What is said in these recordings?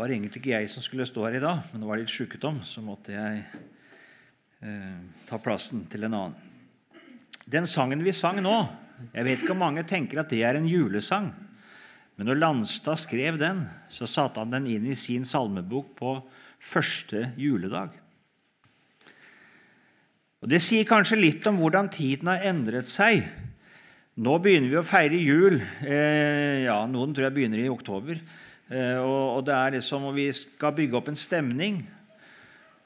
Det var egentlig ikke jeg som skulle stå her i dag, men det var litt sjukdom, så måtte jeg eh, ta plassen til en annen. Den sangen vi sang nå Jeg vet ikke om mange tenker at det er en julesang. Men når Landstad skrev den, så satte han den inn i sin salmebok på første juledag. Og Det sier kanskje litt om hvordan tiden har endret seg. Nå begynner vi å feire jul. Eh, ja, Noen tror jeg begynner i oktober. Eh, og, det er liksom, og vi skal bygge opp en stemning.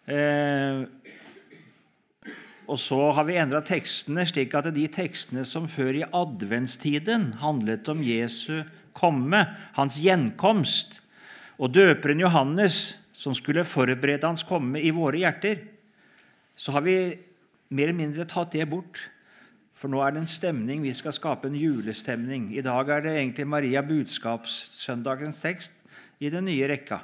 Eh, og så har vi endra tekstene slik at de tekstene som før i adventstiden handlet om Jesu komme, hans gjenkomst, og døperen Johannes, som skulle forberede hans komme i våre hjerter, så har vi mer eller mindre tatt det bort. For nå er det en stemning. Vi skal skape en julestemning. I dag er det egentlig Maria budskapssøndagens tekst i den nye rekka.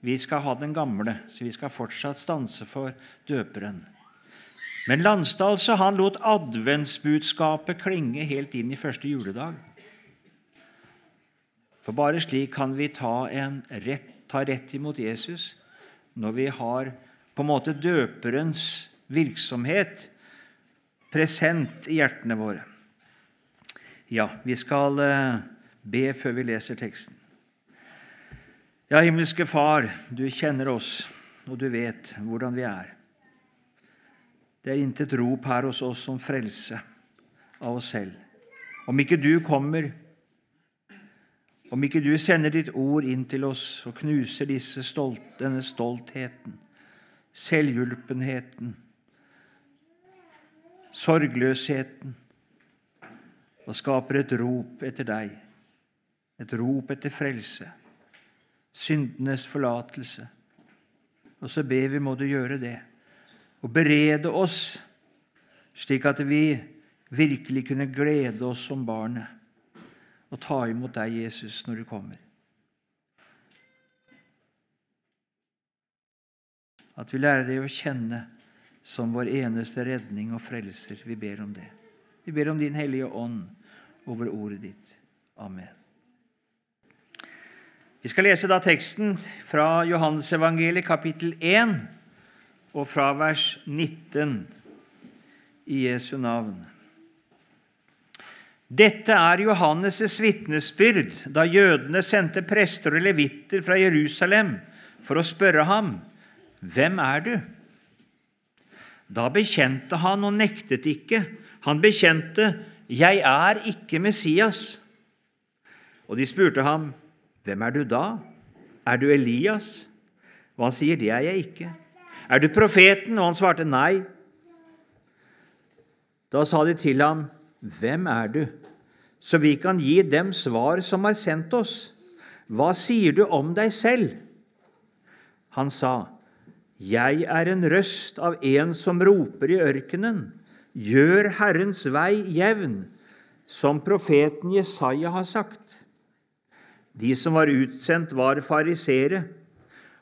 Vi skal ha den gamle, så vi skal fortsatt stanse for døperen. Men Landsdal så han lot adventsbudskapet klinge helt inn i første juledag. For bare slik kan vi ta, rett, ta rett imot Jesus, når vi har på en måte døperens virksomhet present i hjertene våre. Ja, vi skal eh, be før vi leser teksten. Ja, himmelske Far, du kjenner oss, og du vet hvordan vi er. Det er intet rop her hos oss om frelse av oss selv. Om ikke du kommer, om ikke du sender ditt ord inn til oss og knuser stolt, denne stoltheten, selvhjulpenheten, sorgløsheten og skaper et rop etter deg, et rop etter frelse, syndenes forlatelse. Og så ber vi, må du gjøre det, og berede oss slik at vi virkelig kunne glede oss som barnet og ta imot deg, Jesus, når du kommer. At vi lærer deg å kjenne som vår eneste redning og frelser. Vi ber om det. Vi ber om Din Hellige Ånd over ordet ditt. Amen. Vi skal lese da teksten fra Johannesevangeliet kapittel 1 og fra vers 19 i Jesu navn. Dette er Johannes' vitnesbyrd da jødene sendte prester og levitter fra Jerusalem for å spørre ham, 'Hvem er du?' Da bekjente han og nektet ikke. Han bekjente, 'Jeg er ikke Messias'. Og de spurte ham, 'Hvem er du da? Er du Elias?' Og han sier, 'Det er jeg ikke'. 'Er du profeten?' Og han svarte, 'Nei'. Da sa de til ham, 'Hvem er du?' Så vi kan gi dem svar som har sendt oss. Hva sier du om deg selv? Han sa, 'Jeg er en røst av en som roper i ørkenen.' 'Gjør Herrens vei jevn', som profeten Jesaja har sagt. De som var utsendt, var farisere,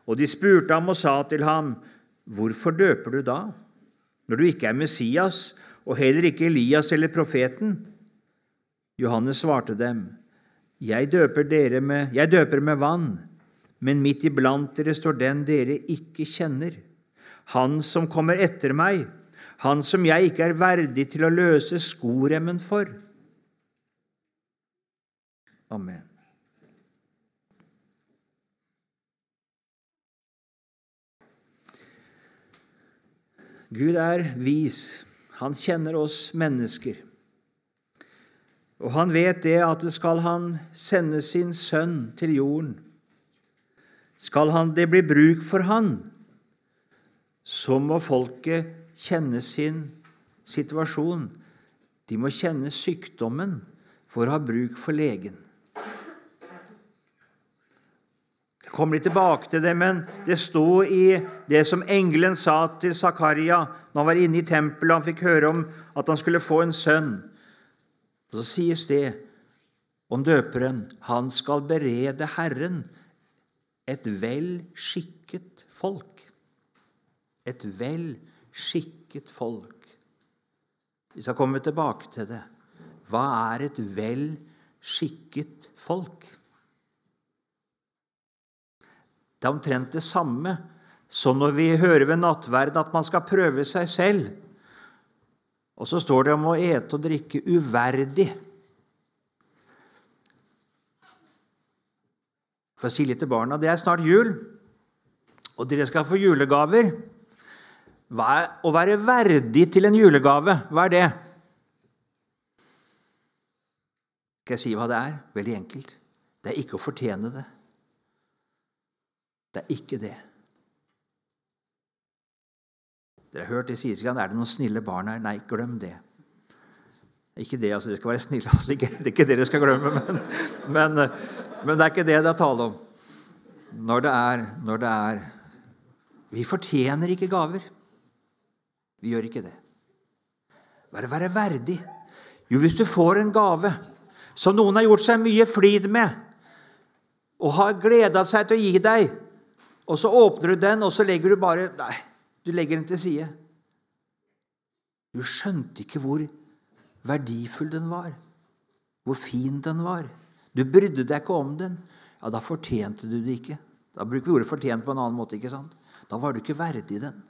og de spurte ham og sa til ham, 'Hvorfor døper du da, når du ikke er Messias, og heller ikke Elias eller profeten?' Johannes svarte dem, 'Jeg døper, med, jeg døper med vann.' Men midt iblant dere står den dere ikke kjenner, han som kommer etter meg, han som jeg ikke er verdig til å løse skoremmen for. Amen. Gud er vis. Han kjenner oss mennesker. Og han vet det at det skal han sende sin sønn til jorden skal han det bli bruk for han, så må folket kjenne sin situasjon. De må kjenne sykdommen for å ha bruk for legen. Jeg kommer litt tilbake til det, men det sto i det som engelen sa til Zakaria når han var inne i tempelet og han fikk høre om at han skulle få en sønn. Og Så sies det om døperen han skal berede Herren et vel skikket folk. Et vel skikket folk. Vi skal komme tilbake til det. Hva er et vel skikket folk? Det er omtrent det samme som når vi hører ved nattverden at man skal prøve seg selv. Og så står det om å ete og drikke uverdig. For å si litt til barna det er snart jul, og dere skal få julegaver. Hva å være verdig til en julegave? Hva er det? Skal jeg si hva det er? Veldig enkelt. Det er ikke å fortjene det. Det er ikke det. Dere har hørt det sies ikke er det noen snille barn her. Nei, glem det. Ikke det, altså, dere skal være snille. Altså, det er ikke det dere skal glemme, men, men, men, det er ikke det det er tale om. Når det er, når det er Vi fortjener ikke gaver. Vi gjør ikke det. Bare være verdig. Jo, hvis du får en gave som noen har gjort seg mye flid med, og har gleda seg til å gi deg, og så åpner du den, og så legger du bare Nei, du legger den til side. Du skjønte ikke hvor verdifull den var, hvor fin den var. Du brydde deg ikke om den. Ja, da fortjente du det ikke. Da bruker vi ordet 'fortjent' på en annen måte. ikke sant? Da var du ikke verdig den.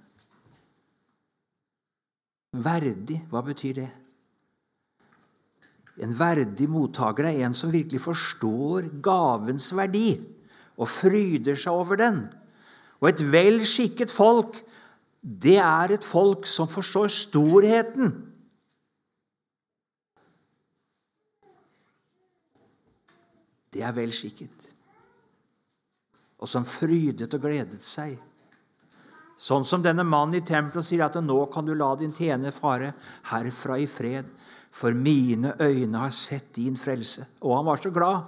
Verdig, hva betyr det? En verdig mottaker er en som virkelig forstår gavens verdi og fryder seg over den. Og et vel skikket folk, det er et folk som forstår storheten. Det er vel skikket. Og som frydet og gledet seg. Sånn som denne mannen i tempelet sier at 'nå kan du la din tjener fare herfra i fred', for mine øyne har sett din frelse. Og han var så glad.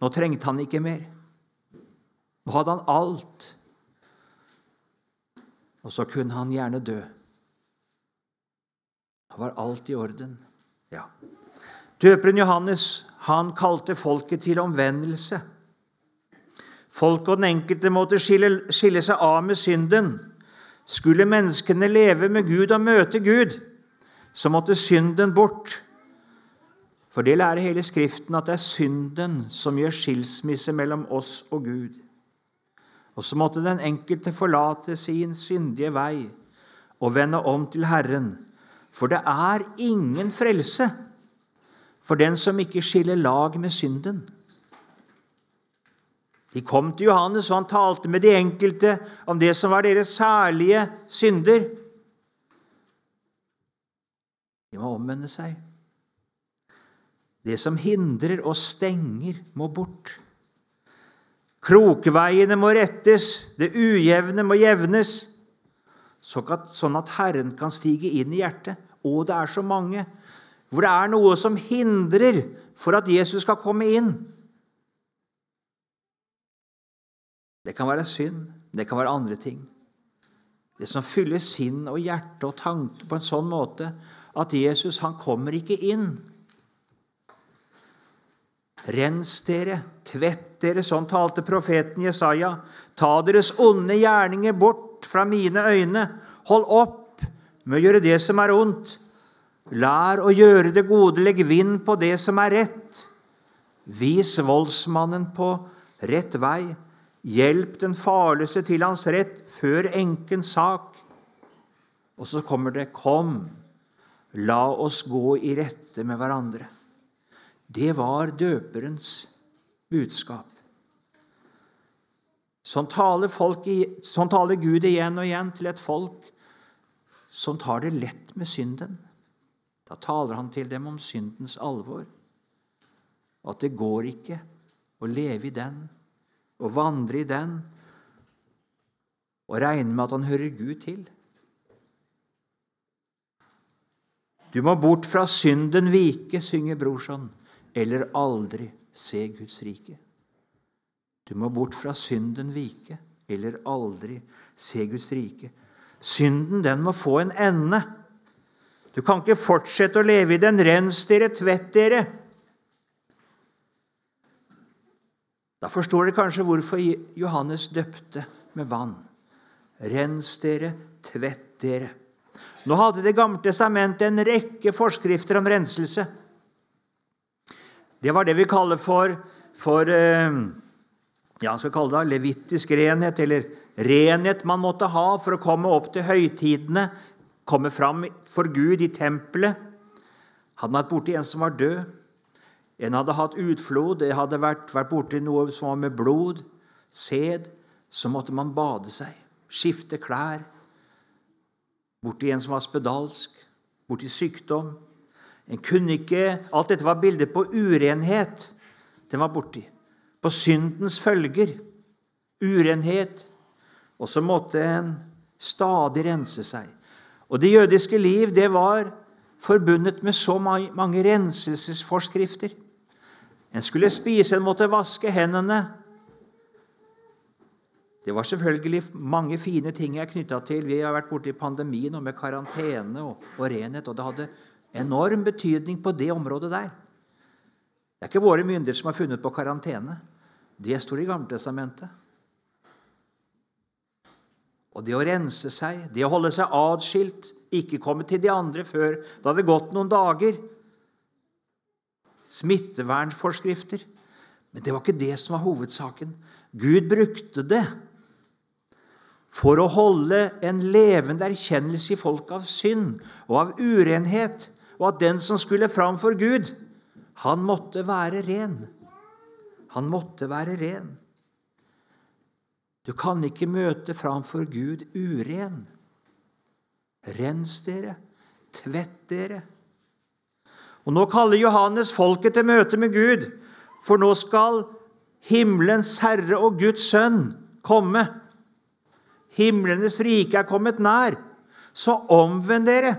Nå trengte han ikke mer. Nå hadde han alt. Og så kunne han gjerne dø. Da var alt i orden. Ja. Døperen Johannes han kalte folket til omvendelse. Folk og den enkelte måtte skille, skille seg av med synden. Skulle menneskene leve med Gud og møte Gud, så måtte synden bort. For det lærer hele Skriften at det er synden som gjør skilsmisse mellom oss og Gud. Og så måtte den enkelte forlate sin syndige vei og vende om til Herren. For det er ingen frelse for den som ikke skiller lag med synden. De kom til Johannes, og han talte med de enkelte om det som var deres særlige synder. De må omvende seg. Det som hindrer og stenger, må bort. Krokveiene må rettes, det ujevne må jevnes, sånn at Herren kan stige inn i hjertet. Og det er så mange hvor det er noe som hindrer for at Jesus skal komme inn. Det kan være synd, det kan være andre ting. Det som fyller sinn og hjerte og tanke på en sånn måte at Jesus han kommer ikke inn. Rens dere, tvett dere, sånn talte profeten Jesaja. Ta deres onde gjerninger bort fra mine øyne. Hold opp med å gjøre det som er ondt. Lær å gjøre det gode, legg vind på det som er rett. Vis voldsmannen på rett vei. Hjelp den farløse til hans rett, før enkens sak. Og så kommer det 'Kom, la oss gå i rette med hverandre'. Det var døperens budskap. Sånn taler, folk, sånn taler Gud igjen og igjen til et folk som tar det lett med synden. Da taler han til dem om syndens alvor. Og at det går ikke å leve i den og vandre i den og regne med at han hører Gud til. Du må bort fra synden vike, synger Brorson eller aldri se Guds rike. Du må bort fra synden vike, eller aldri se Guds rike. Synden, den må få en ende. Du kan ikke fortsette å leve i den. Rens dere, tvett dere. Da forstår dere kanskje hvorfor Johannes døpte med vann. Rens dere, tvett dere. Nå hadde Det gamle testamentet en rekke forskrifter om renselse. Det var det vi kaller for, for eh, ja, skal kalle det levittisk renhet, eller renhet man måtte ha for å komme opp til høytidene, komme fram for Gud i tempelet. Hadde man vært borti en som var død, en hadde hatt utflod, det hadde vært, vært borti noe som var med blod, sæd, så måtte man bade seg, skifte klær. Borti en som var spedalsk, borti sykdom. En kunne ikke, Alt dette var bilder på urenhet. Den var borti på syndens følger, urenhet. Og så måtte en stadig rense seg. Og det jødiske liv det var forbundet med så mange renselsesforskrifter. En skulle spise, en måtte vaske hendene. Det var selvfølgelig mange fine ting jeg knytta til. Vi har vært borti pandemien og med karantene og, og renhet, og det hadde enorm betydning på det området der. Det er ikke våre myndigheter som har funnet på karantene. Det står i Gammeltestamentet. Og det å rense seg, det å holde seg atskilt, ikke komme til de andre før det hadde gått noen dager Smittevernforskrifter. Men det var ikke det som var hovedsaken. Gud brukte det for å holde en levende erkjennelse i folk av synd og av urenhet, og at den som skulle fram for Gud, han måtte være ren. Han måtte være ren. Du kan ikke møte framfor Gud uren. Rens dere, tvett dere. Og Nå kaller Johannes folket til møte med Gud, for nå skal himmelens herre og Guds sønn komme. Himlenes rike er kommet nær, så omvend dere.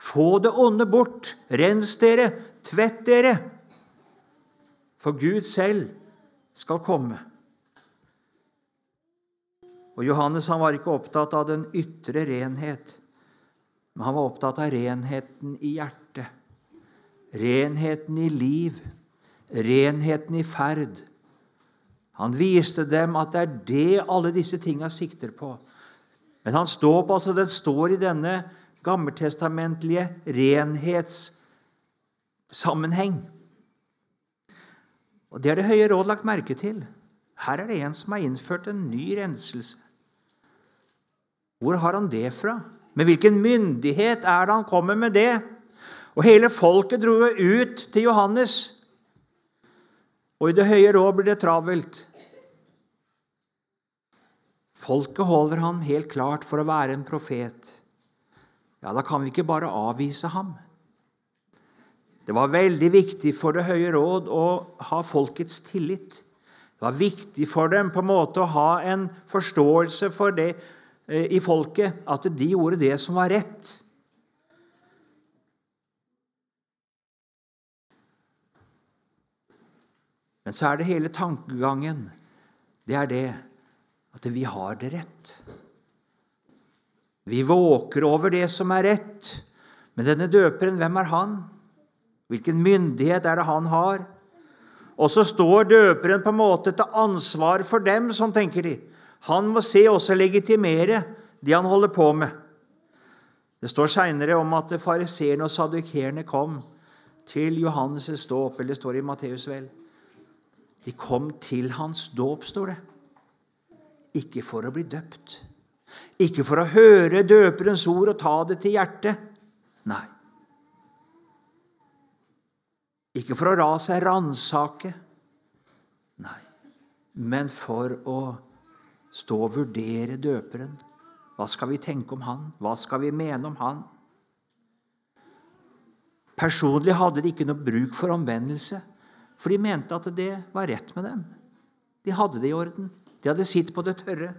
Få det onde bort, rens dere, tvett dere. For Gud selv skal komme. Og Johannes han var ikke opptatt av den ytre renhet, men han var opptatt av renheten i hjertet. Renheten i liv, renheten i ferd. Han viste dem at det er det alle disse tinga sikter på. Men hans dåp altså, den står i denne gammeltestamentlige renhetssammenheng. Og Det har Det høye råd lagt merke til. Her er det en som har innført en ny renselse. Hvor har han det fra? Med hvilken myndighet er det han kommer med det? Og hele folket dro jo ut til Johannes. Og i Det høye råd blir det travelt. Folket holder ham helt klart for å være en profet. Ja, da kan vi ikke bare avvise ham. Det var veldig viktig for Det høye råd å ha folkets tillit. Det var viktig for dem på en måte å ha en forståelse for det eh, i folket, at de gjorde det som var rett. Men så er det hele tankegangen. Det er det at vi har det rett. Vi våker over det som er rett. Men denne døperen, hvem er han? Hvilken myndighet er det han har? Og så står døperen på en måte til ansvar for dem, sånn tenker de. Han må se også legitimere det han holder på med. Det står seinere om at fariseerne og sadukerene kom til Johannes' dåp, eller det står i Matteus vel. De kom til hans dåp, står det. Ikke for å bli døpt. Ikke for å høre døperens ord og ta det til hjertet. Nei. Ikke for å la seg ransake, nei, men for å stå og vurdere døperen. Hva skal vi tenke om han? Hva skal vi mene om han? Personlig hadde de ikke noe bruk for omvendelse, for de mente at det var rett med dem. De hadde det i orden. De hadde sitt på det tørre.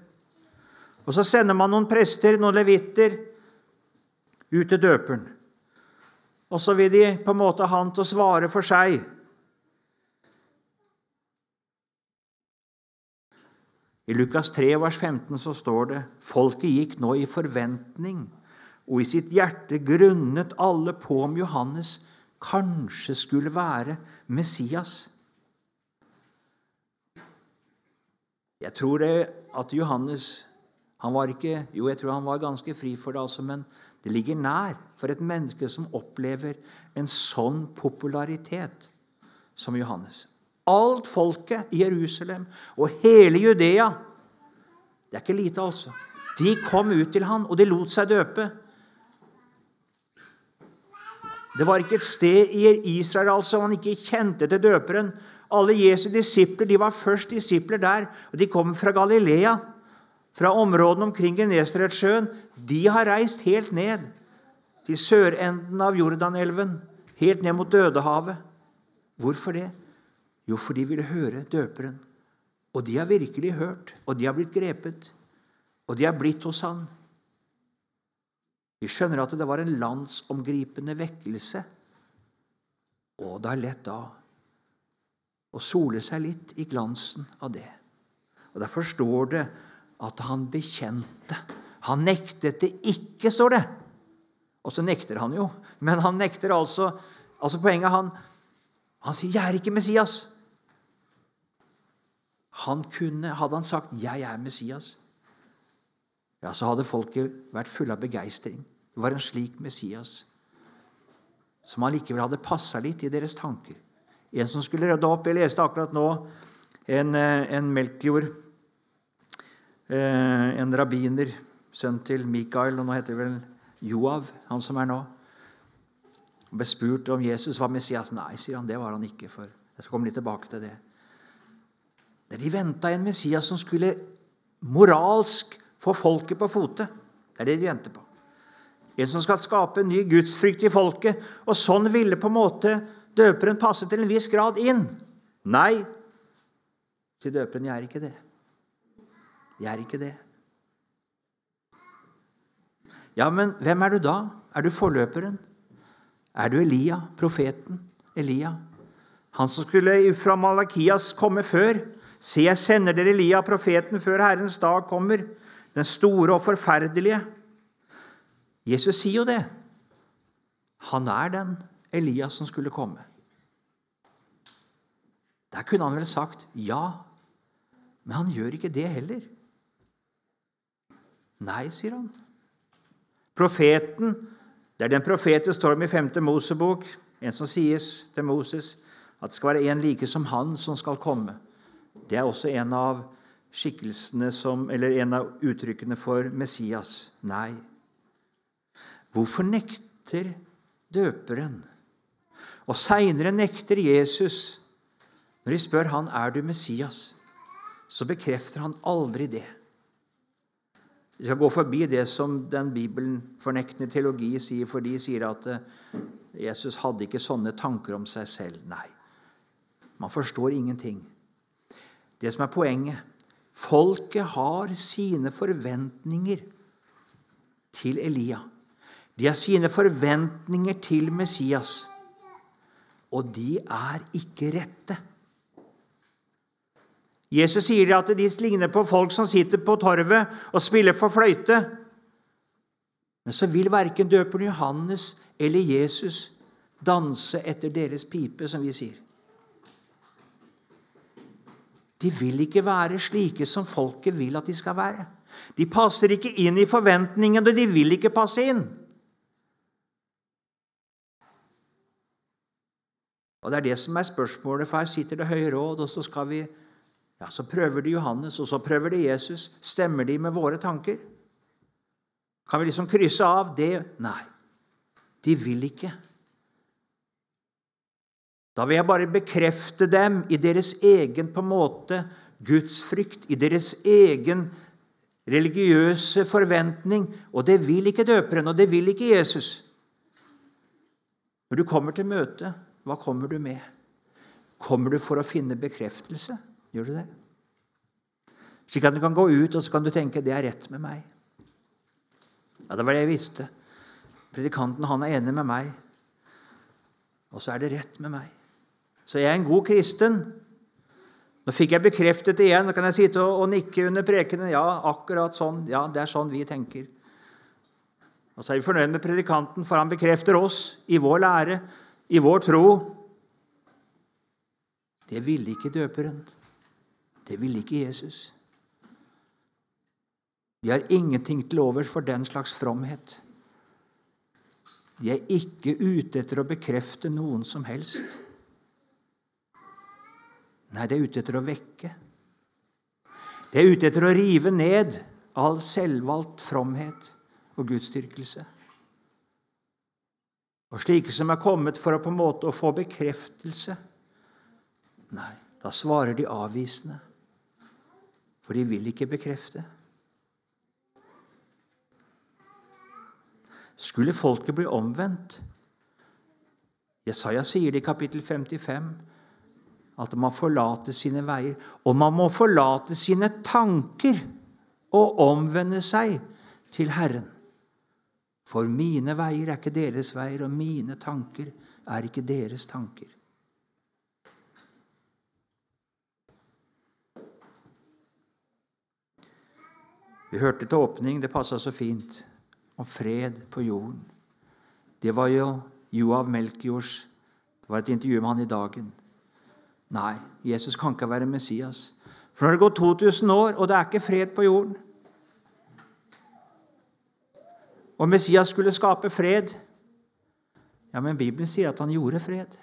Og så sender man noen prester, noen levitter, ut til døperen. Og så vil de på en måte ha han til å svare for seg. I Lukas 3, vers 15 så står det folket gikk nå i forventning, og i sitt hjerte grunnet alle på om Johannes kanskje skulle være Messias. Jeg tror det at Johannes han var ikke, Jo, jeg tror han var ganske fri for det, altså, men det ligger nær for et menneske som opplever en sånn popularitet som Johannes. alt folket i Jerusalem og hele Judea. Det er ikke lite, altså. De kom ut til han, og de lot seg døpe. Det var ikke et sted i Israel altså, man ikke kjente til døperen. Alle Jesu disipler de var først disipler der, og de kom fra Galilea. Fra områdene omkring Genesaretsjøen. De har reist helt ned til sørenden av Jordanelven, helt ned mot Dødehavet. Hvorfor det? Jo, for de ville høre døperen. Og de har virkelig hørt, og de har blitt grepet. Og de har blitt hos han. Vi skjønner at det var en landsomgripende vekkelse. Og det er lett da å sole seg litt i glansen av det. Og Derfor står det at han bekjente. Han nektet det ikke, står det. Og så nekter han jo. Men han nekter altså altså Poenget han, han sier 'Jeg er ikke Messias'. Han kunne, Hadde han sagt 'Jeg er Messias', ja, så hadde folket vært fulle av begeistring. Det var en slik Messias som allikevel hadde passa litt i deres tanker. En som skulle rydde opp. Jeg leste akkurat nå en, eh, en Melkjord, eh, en rabbiner, sønn til Mikael, og nå heter det vel Joav, han som er nå. Ble spurt om Jesus var Messias. Nei, sier han, det var han ikke. for Jeg skal komme litt tilbake til det. De venta en Messias som skulle moralsk få folket på fote. Det er det de venter på. En som skal skape en ny gudsfrykt i folket. Og sånn ville på en måte døperen passe til en viss grad inn. Nei, sier døperen, jeg er ikke det. Jeg er ikke det. Ja, men hvem er du da? Er du forløperen? Er du Elia, profeten Elia? Han som skulle fra Malakias komme før? Se, jeg sender dere Elia, profeten, før Herrens dag kommer, den store og forferdelige. Jesus sier jo det. Han er den Elias som skulle komme. Der kunne han vel sagt ja, men han gjør ikke det heller. Nei, sier han. Profeten, Det er den profeten står i 5. Mosebok, en som sies til Moses at det skal være en like som han som skal komme. Det er også en av skikkelsene som, eller en av uttrykkene for Messias. Nei. Hvorfor nekter døperen? Og seinere nekter Jesus. Når de spør han er du Messias, så bekrefter han aldri det. Vi skal gå forbi det som den Bibelen fornektende teologi sier, for de sier at eh, Jesus hadde ikke sånne tanker om seg selv. Nei, man forstår ingenting. Det som er poenget Folket har sine forventninger til Elia. De har sine forventninger til Messias. Og de er ikke rette. Jesus sier at de ligner på folk som sitter på torvet og spiller for fløyte. Men så vil verken døperen Johannes eller Jesus danse etter deres pipe, som vi sier. De vil ikke være slike som folket vil at de skal være. De passer ikke inn i forventningene, og de vil ikke passe inn. Og Det er det som er spørsmålet, for her sitter det høye råd, og så skal vi ja, Så prøver de Johannes, og så prøver de Jesus. Stemmer de med våre tanker? Kan vi liksom krysse av det? Nei. De vil ikke. Da vil jeg bare bekrefte dem i deres egen på en måte gudsfrykt, i deres egen religiøse forventning. Og det vil ikke døperen, og det vil ikke Jesus. Når du kommer til møtet, hva kommer du med? Kommer du for å finne bekreftelse? Gjør du det? Slik at du kan gå ut og så kan du tenke 'det er rett med meg'. Ja, Det var det jeg visste. Predikanten han er enig med meg. Og så er det rett med meg. Så jeg er en god kristen. Nå fikk jeg bekreftet det igjen. Nå kan jeg sitte og, nikke under prekenen. Ja, akkurat sånn. Ja, det er sånn vi tenker. Og så er vi fornøyd med predikanten, for han bekrefter oss i vår lære, i vår tro. Det ville ikke døperen. Det ville ikke Jesus. De har ingenting til overs for den slags fromhet. De er ikke ute etter å bekrefte noen som helst. Nei, de er ute etter å vekke. De er ute etter å rive ned all selvvalgt fromhet og gudsdyrkelse. Og slike som er kommet for å på en måte å få bekreftelse. Nei, da svarer de avvisende, for de vil ikke bekrefte. Skulle folket bli omvendt? Jesaja sier det i kapittel 55 at man forlater sine veier. Og man må forlate sine tanker og omvende seg til Herren. For mine veier er ikke deres veier, og mine tanker er ikke deres tanker. Vi hørte til åpning, det passa så fint, om fred på jorden. Det var jo Joav Melkjords Det var et intervju med han i Dagen. Nei, Jesus kan ikke være Messias. For nå har det gått 2000 år, og det er ikke fred på jorden. Og Messias skulle skape fred. Ja, men Bibelen sier at han gjorde fred.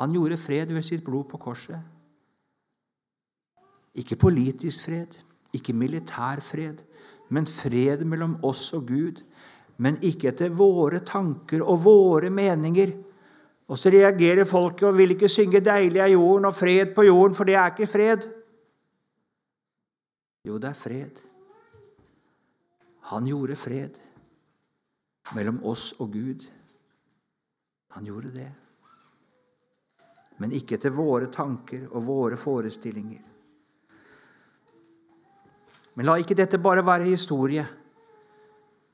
Han gjorde fred ved sitt blod på korset. Ikke politisk fred, ikke militær fred, men fred mellom oss og Gud. Men ikke etter våre tanker og våre meninger og så reagerer folket og vil ikke synge 'Deilig er jorden' og 'fred på jorden', for det er ikke fred. Jo, det er fred. Han gjorde fred mellom oss og Gud. Han gjorde det. Men ikke til våre tanker og våre forestillinger. Men la ikke dette bare være historie.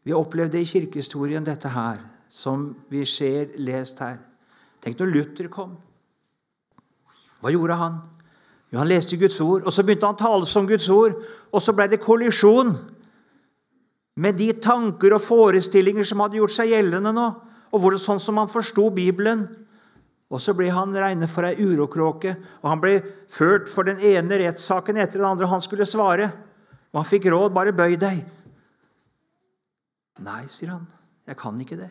Vi opplevde i kirkehistorien dette her, som vi ser lest her. Tenk når Luther kom. Hva gjorde han? Jo, Han leste Guds ord, og så begynte han å tale som Guds ord. Og så ble det kollisjon med de tanker og forestillinger som hadde gjort seg gjeldende nå, og hvor sånn som han forsto Bibelen. Og så ble han regnet for ei urokråke, og han ble ført for den ene rettssaken etter den andre. Han skulle svare, og han fikk råd bare bøy deg. Nei, sier han, jeg kan ikke det.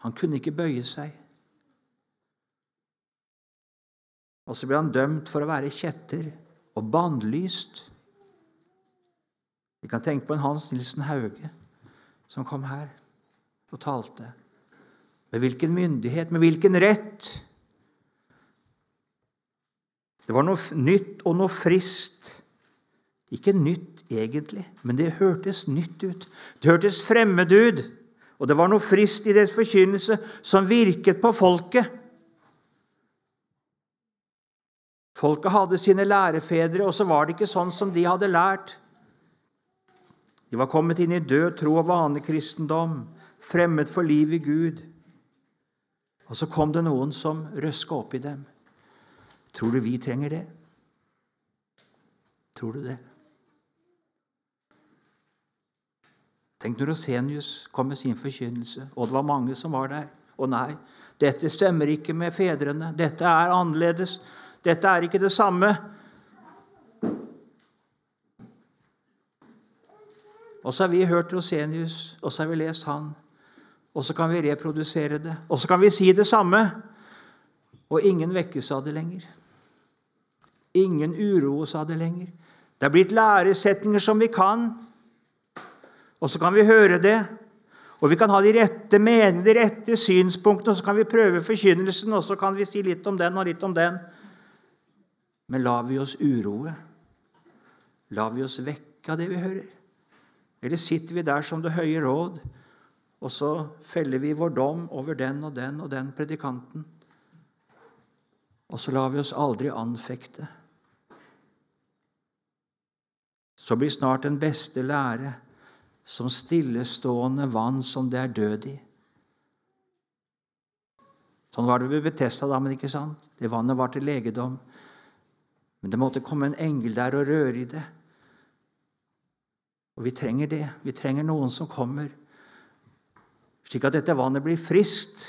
Han kunne ikke bøye seg. Og så ble han dømt for å være kjetter og bannlyst. Vi kan tenke på en Hans Nilsen Hauge som kom her og talte. Med hvilken myndighet, med hvilken rett? Det var noe nytt og noe frist. Ikke nytt egentlig, men det hørtes nytt ut. Det hørtes fremmed ut. Og det var noe frist i deres forkynnelse som virket på folket. Folket hadde sine lærefedre, og så var det ikke sånn som de hadde lært. De var kommet inn i død tro og vanekristendom, fremmed for liv i Gud. Og så kom det noen som røska opp i dem. Tror du vi trenger det? Tror du det? Tenk når Rosenius kom med sin forkynnelse, og det var mange som var der. Og nei, dette stemmer ikke med fedrene. Dette er annerledes. Dette er ikke det samme. Og så har vi hørt Rosenius, og så har vi lest han. Og så kan vi reprodusere det. Og så kan vi si det samme. Og ingen vekkes av det lenger. Ingen uroes av det lenger. Det er blitt læresetninger som vi kan. Og så kan vi høre det. Og vi kan ha de rette meningene, de rette synspunktene, og så kan vi prøve forkynnelsen, og så kan vi si litt om den og litt om den. Men lar vi oss uroe? Lar vi oss vekke av det vi hører? Eller sitter vi der som det høye råd, og så feller vi vår dom over den og den og den predikanten? Og så lar vi oss aldri anfekte. Så blir snart den beste lære som stillestående vann som det er død i. Sånn var det ved Betesta da, men ikke sant? Det vannet var til legedom. Men det måtte komme en engel der og røre i det. Og vi trenger det. Vi trenger noen som kommer, slik at dette vannet blir friskt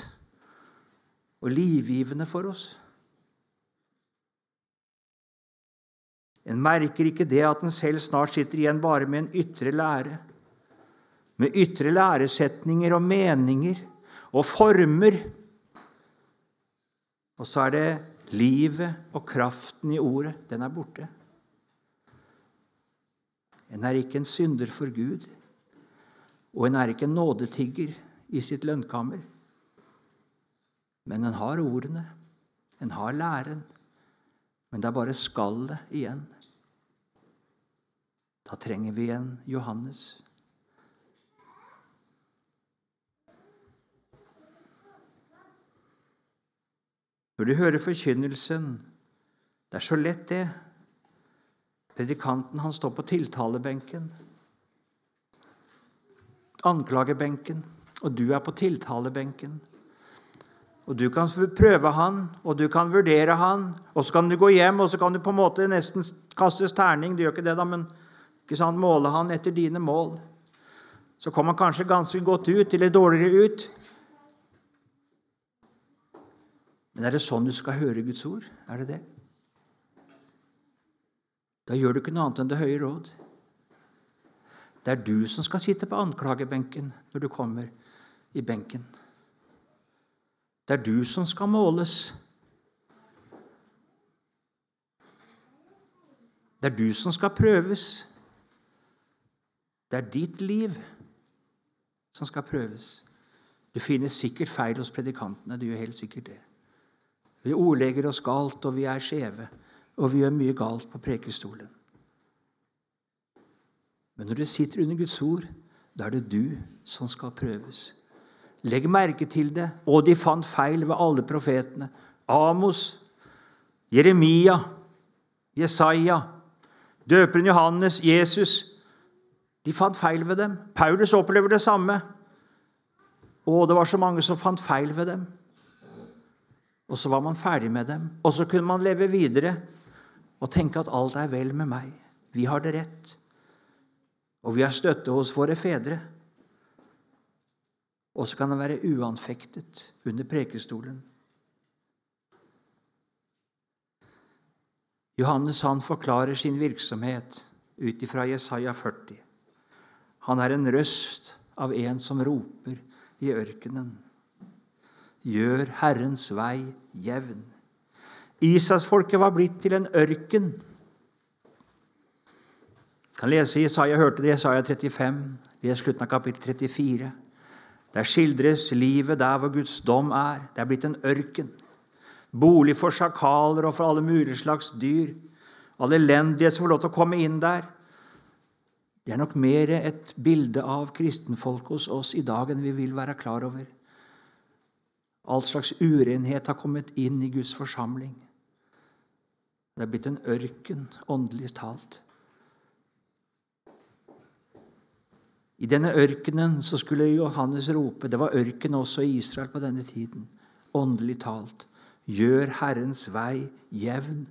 og livgivende for oss. En merker ikke det at en selv snart sitter igjen bare med en ytre lære, med ytre læresetninger og meninger og former. Og så er det Livet og kraften i ordet, den er borte. En er ikke en synder for Gud, og en er ikke en nådetigger i sitt lønnkammer. Men en har ordene, en har læren, men det er bare skallet igjen. Da trenger vi en Johannes. Når du hører forkynnelsen Det er så lett, det. Predikanten han står på tiltalebenken, anklagebenken, og du er på tiltalebenken. Og Du kan prøve han, og du kan vurdere han, og så kan du gå hjem og så kan du på en måte nesten kastes terning. Du gjør ikke det, da, men ikke sant, måle han etter dine mål. Så kommer han kanskje ganske godt ut eller dårligere ut. Men er det sånn du skal høre Guds ord? Er det det? Da gjør du ikke noe annet enn det høye råd. Det er du som skal sitte på anklagebenken når du kommer i benken. Det er du som skal måles. Det er du som skal prøves. Det er ditt liv som skal prøves. Du finner sikkert feil hos predikantene. Du gjør helt sikkert det. Vi ordlegger oss galt, og vi er skjeve, og vi gjør mye galt på prekestolen. Men når du sitter under Guds ord, da er det du som skal prøves. Legg merke til det. Og de fant feil ved alle profetene. Amos, Jeremia, Jesaja, døperen Johannes, Jesus. De fant feil ved dem. Paulus opplever det samme. Og det var så mange som fant feil ved dem. Og så var man ferdig med dem. Og så kunne man leve videre og tenke at alt er vel med meg. Vi har det rett. Og vi har støtte hos våre fedre. Og så kan han være uanfektet under prekestolen. Johannes han forklarer sin virksomhet ut ifra Jesaja 40. Han er en røst av en som roper i ørkenen. Gjør Herrens vei jevn. Isaksfolket var blitt til en ørken. Jeg kan lese i Jesaja, hørte det Isaiah Jesaja 35, les slutten av kapittel 34. Der skildres livet der hvor Guds dom er. Det er blitt en ørken. Bolig for sjakaler og for alle mulige slags dyr. All elendighet som får lov til å komme inn der. Det er nok mer et bilde av kristenfolket hos oss i dag enn vi vil være klar over. All slags urenhet har kommet inn i Guds forsamling. Det er blitt en ørken, åndelig talt. I denne ørkenen så skulle Johannes rope Det var ørken også i Israel på denne tiden. Åndelig talt. Gjør Herrens vei jevn.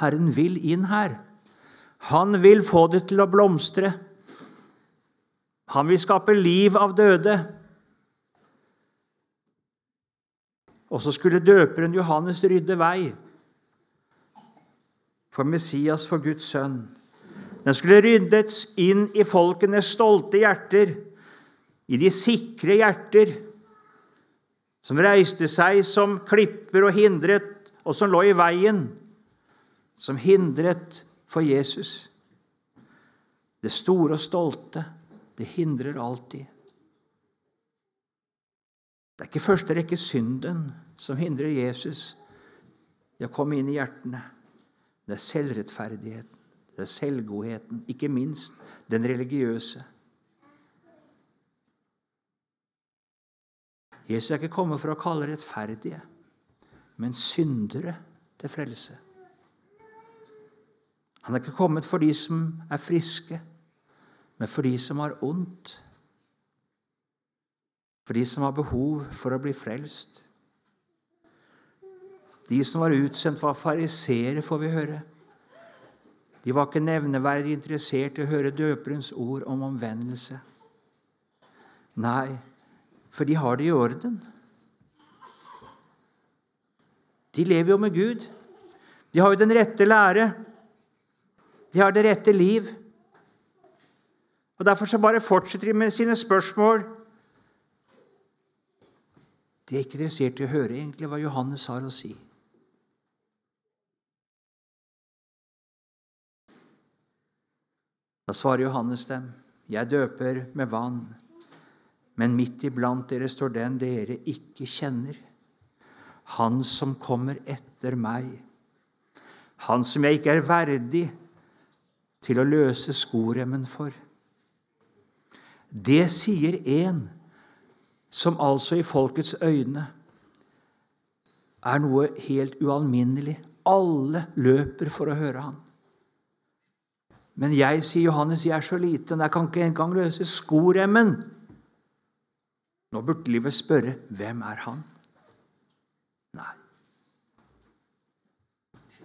Herren vil inn her. Han vil få det til å blomstre. Han vil skape liv av døde. Og så skulle døperen Johannes rydde vei for Messias, for Guds sønn. Den skulle ryddes inn i folkenes stolte hjerter, i de sikre hjerter, som reiste seg som klipper og hindret, og som lå i veien, som hindret for Jesus. Det store og stolte, det hindrer alltid. Det er ikke første rekke synden som hindrer Jesus i å komme inn i hjertene. Det er selvrettferdigheten. Det er selvgodheten, ikke minst den religiøse. Jesus er ikke kommet for å kalle rettferdige, men syndere til frelse. Han er ikke kommet for de som er friske, men for de som har ondt. For de som har behov for å bli frelst. De som var utsendt, var fariseere, får vi høre. De var ikke nevneverdig interessert i å høre døperens ord om omvendelse. Nei, for de har det i orden. De lever jo med Gud. De har jo den rette lære. De har det rette liv. Og Derfor så bare fortsetter de med sine spørsmål. De er ikke interessert i å høre egentlig hva Johannes har å si. Da svarer Johannes dem, 'Jeg døper med vann', men midt iblant dere står den dere ikke kjenner, han som kommer etter meg, han som jeg ikke er verdig til å løse skoremmen for. Det sier en som altså i folkets øyne er noe helt ualminnelig. Alle løper for å høre han. Men jeg, sier Johannes, jeg er så liten, jeg kan ikke engang løse skoremmen. Nå burde livet spørre hvem er han? Nei,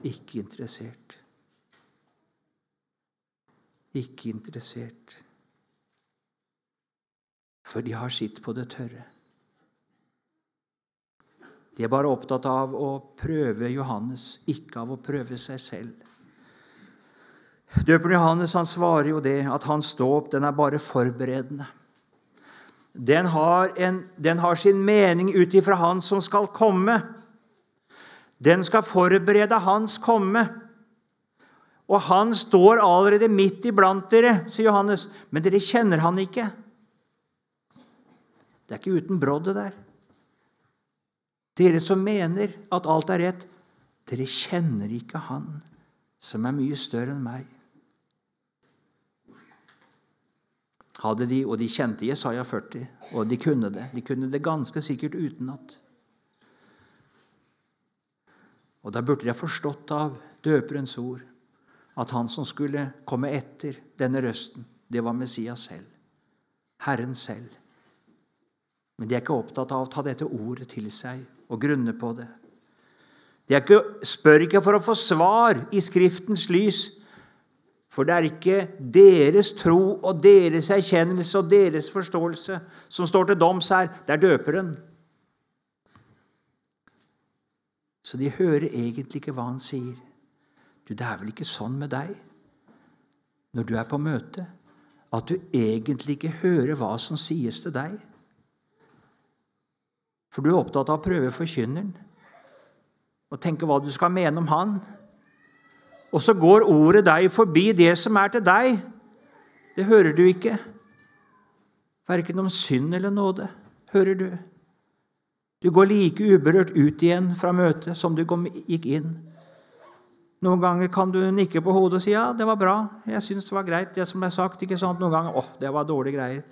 ikke interessert. Ikke interessert. For de har sitt på det tørre. De er bare opptatt av å prøve Johannes, ikke av å prøve seg selv. Døperen Johannes han svarer jo det at hans dåp er bare forberedende. Den har, en, den har sin mening ut ifra Han som skal komme. Den skal forberede Hans komme. Og han står allerede midt iblant dere, sier Johannes, men dere kjenner han ikke. Det er ikke uten brodd, det der. Dere som mener at alt er rett, dere kjenner ikke Han som er mye større enn meg. Hadde de, Og de kjente Jesaja 40, og de kunne det. De kunne det ganske sikkert utenat. Og da burde de ha forstått av døperens ord at han som skulle komme etter denne røsten, det var Messias selv. Herren selv. Men de er ikke opptatt av å ta dette ordet til seg og grunne på det. De ikke, spør ikke for å få svar i Skriftens lys, for det er ikke deres tro og deres erkjennelse og deres forståelse som står til doms her. Det er døperen. Så de hører egentlig ikke hva han sier. Du, Det er vel ikke sånn med deg når du er på møte, at du egentlig ikke hører hva som sies til deg? For du er opptatt av å prøve forkynneren og tenke hva du skal mene om han. Og så går ordet deg forbi det som er til deg. Det hører du ikke. Verken om synd eller nåde hører du. Du går like uberørt ut igjen fra møtet som du gikk inn. Noen ganger kan du nikke på hodet og si ja, det var bra. Jeg syns det var greit, det som ble sagt. ikke sant? Noen ganger å, det var dårlige greier.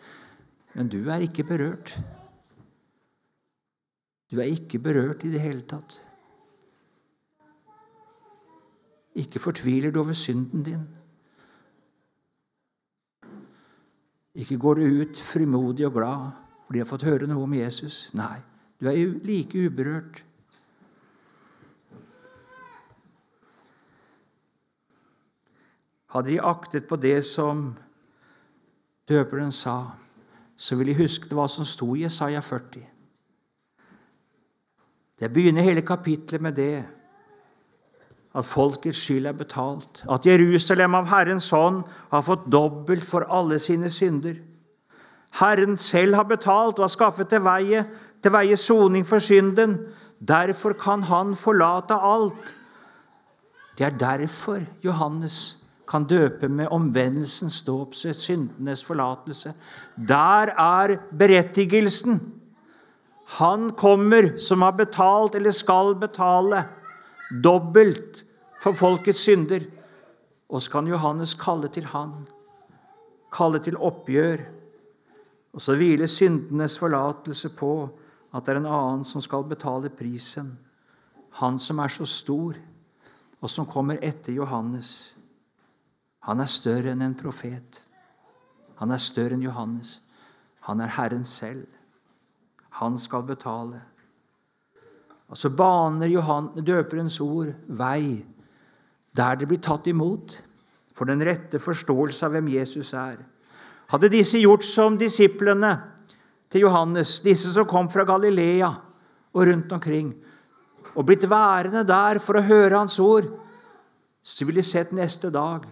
Men du er ikke berørt. Du er ikke berørt i det hele tatt. Ikke fortviler du over synden din. Ikke går du ut frimodig og glad fordi du har fått høre noe om Jesus. Nei, du er like uberørt. Hadde de aktet på det som døperen sa, så ville de husket hva som sto i Jesaja 40. Det begynner hele kapitlet med det at folkets skyld er betalt, at Jerusalem av Herrens hånd har fått dobbelt for alle sine synder. Herren selv har betalt og har skaffet til veie, til veie soning for synden. Derfor kan han forlate alt. Det er derfor Johannes kan døpe med omvendelsens dåp, syndenes forlatelse. Der er berettigelsen. Han kommer som har betalt eller skal betale dobbelt for folkets synder. Og så kan Johannes kalle til han, kalle til oppgjør. Og så hviler syndenes forlatelse på at det er en annen som skal betale prisen. Han som er så stor, og som kommer etter Johannes. Han er større enn en profet. Han er større enn Johannes. Han er Herren selv. Han skal betale. Og så baner Johan, døperens ord vei der det blir tatt imot for den rette forståelse av hvem Jesus er. Hadde disse gjort som disiplene til Johannes, disse som kom fra Galilea og rundt omkring, og blitt værende der for å høre hans ord, så ville de sett neste dag.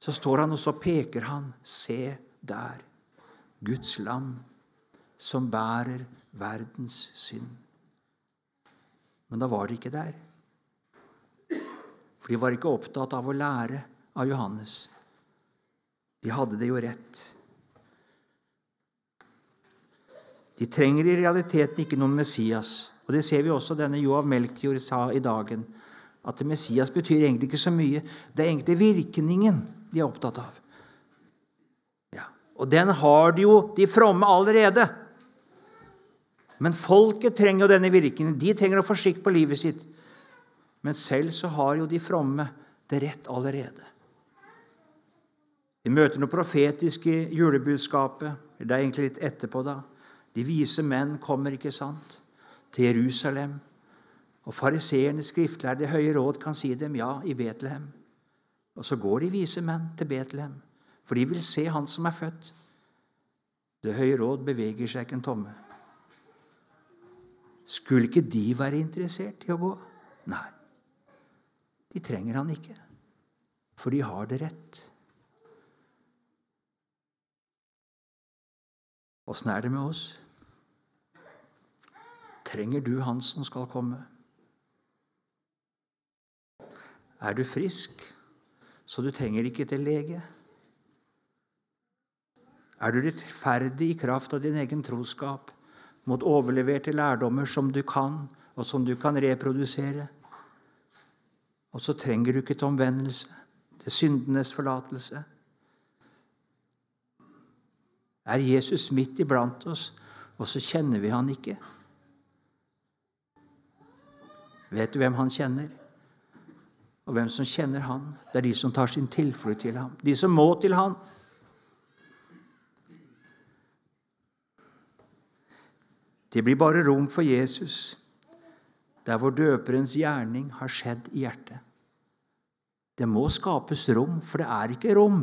Så står han, og så peker han. Se der, Guds lam som bærer verdens synd. Men da var de ikke der. For de var ikke opptatt av å lære av Johannes. De hadde det jo rett. De trenger i realiteten ikke noen Messias. Og Det ser vi også denne Joav Melkjord sa i dagen. At Messias betyr egentlig ikke så mye. Det er egentlig virkningen de er opptatt av. Ja. Og den har de jo, de fromme, allerede. Men folket trenger jo denne virkningen. De trenger å få skikk på livet sitt. Men selv så har jo de fromme det rett allerede. De møter noe profetisk i julebudskapet. Det er egentlig litt etterpå, da. De vise menn kommer, ikke sant, til Jerusalem. Og fariseerne, skriftlærde, høye råd kan si dem ja i Betlehem. Og så går de vise menn til Betlehem, for de vil se Han som er født. Det høye råd beveger seg ikke en tomme. Skulle ikke de være interessert i å gå? Nei. De trenger han ikke, for de har det rett. Åssen er det med oss? Trenger du Han som skal komme? Er du frisk, så du trenger ikke til lege? Er du rettferdig i kraft av din egen troskap mot overleverte lærdommer som du kan, og som du kan reprodusere? Og så trenger du ikke til omvendelse, til syndenes forlatelse. Er Jesus midt iblant oss, og så kjenner vi han ikke? Vet du hvem han kjenner? Og hvem som kjenner han? Det er de som tar sin tilflukt til ham. De som må til han. Det blir bare rom for Jesus der hvor døperens gjerning har skjedd i hjertet. Det må skapes rom, for det er ikke rom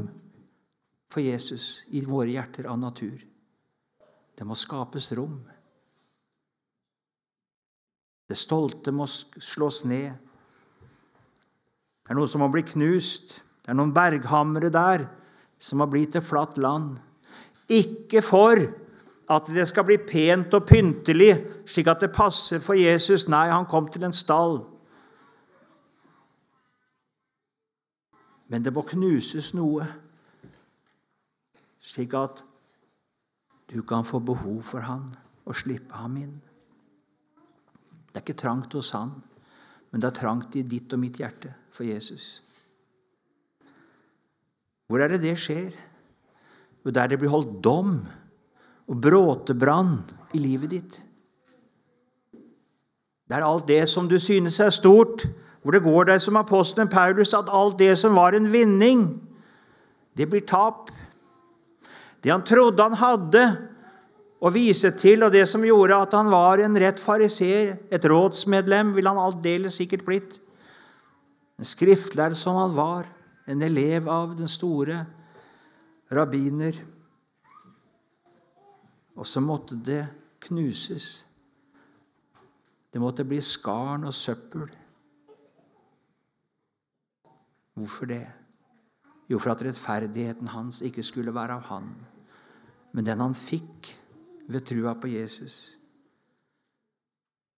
for Jesus i våre hjerter av natur. Det må skapes rom. Det stolte må slås ned. Det er noe som må bli knust. Det er noen berghammere der som har blitt til flatt land. Ikke for at det skal bli pent og pyntelig, slik at det passer for Jesus. Nei, han kom til en stall. Men det må knuses noe, slik at du kan få behov for han og slippe ham inn. Det er ikke trangt hos han, men det er trangt i ditt og mitt hjerte for Jesus. Hvor er det det skjer? Jo, der det blir holdt dom og bråtebrann i livet ditt. Det er alt det som du synes er stort, hvor det går deg som apostelen Paulus at alt det som var en vinning, det blir tap. Det han trodde han hadde å vise til, og det som gjorde at han var en rett fariseer, et rådsmedlem, ville han aldeles sikkert blitt. En skriftlærd som han var, en elev av den store rabbiner. Og så måtte det knuses. Det måtte bli skarn og søppel. Hvorfor det? Jo, for at rettferdigheten hans ikke skulle være av han, men den han fikk ved trua på Jesus.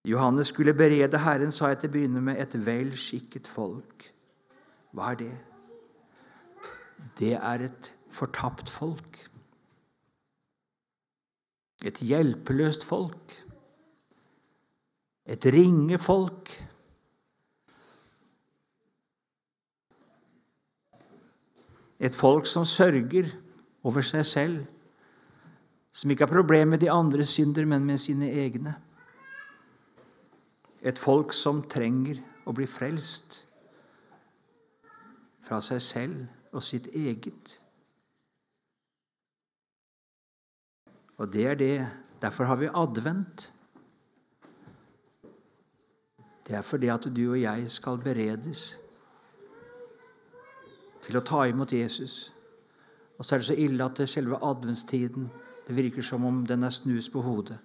Johannes skulle berede Herren, sa jeg til å begynne med, et velskikket folk. Hva er det? Det er et fortapt folk. Et hjelpeløst folk. Et ringe folk. Et folk som sørger over seg selv, som ikke har problemer med de andres synder, men med sine egne. Et folk som trenger å bli frelst fra seg selv og sitt eget. Og det er det. Derfor har vi advent. Det er fordi at du og jeg skal beredes til å ta imot Jesus. Og så er det så ille at selve adventstiden det virker som om den er snus på hodet.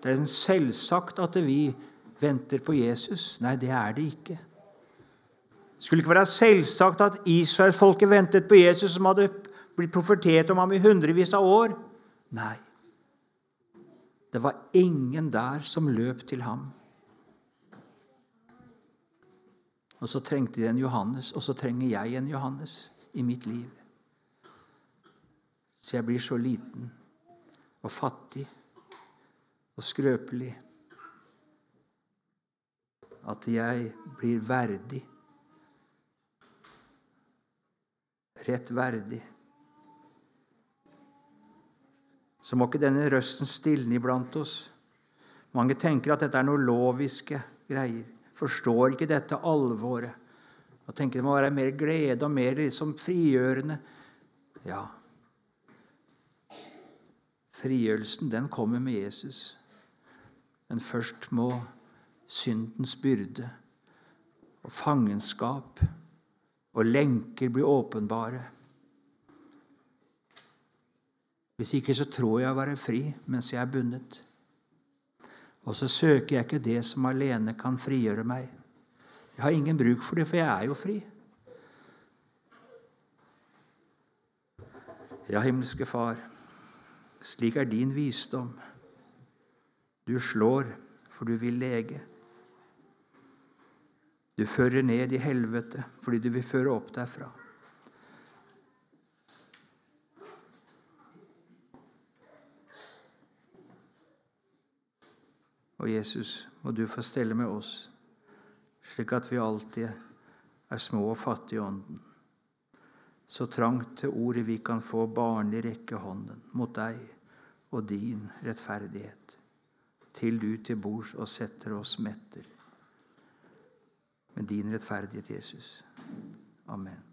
Det er selvsagt at vi venter på Jesus. Nei, det er det ikke. Det skulle ikke være selvsagt at Israelsfolket ventet på Jesus, som hadde blitt profetert om ham i hundrevis av år. Nei. Det var ingen der som løp til ham. Og så trengte de en Johannes, og så trenger jeg en Johannes i mitt liv. så jeg blir så liten og fattig og skrøpelig at jeg blir verdig. Rett verdig. Så må ikke denne røsten stilne iblant oss. Mange tenker at dette er noe loviske greier. Forstår ikke dette alvoret. Og tenker det må være mer glede og mer liksom frigjørende. Ja, frigjørelsen den kommer med Jesus. Men først må syndens byrde og fangenskap og lenker bli åpenbare. Hvis ikke så tror jeg å være fri mens jeg er bundet. Og så søker jeg ikke det som alene kan frigjøre meg. Jeg har ingen bruk for det, for jeg er jo fri. Ja, himmelske Far, slik er din visdom. Du slår, for du vil lege. Du fører ned i helvete fordi du vil føre opp derfra. Og Jesus, må du få stelle med oss, slik at vi alltid er små og fattige i ånden. Så trangt til ordet vi kan få barnlig rekke hånden mot deg og din rettferdighet, til du til bords og setter oss metter med din rettferdighet, Jesus. Amen.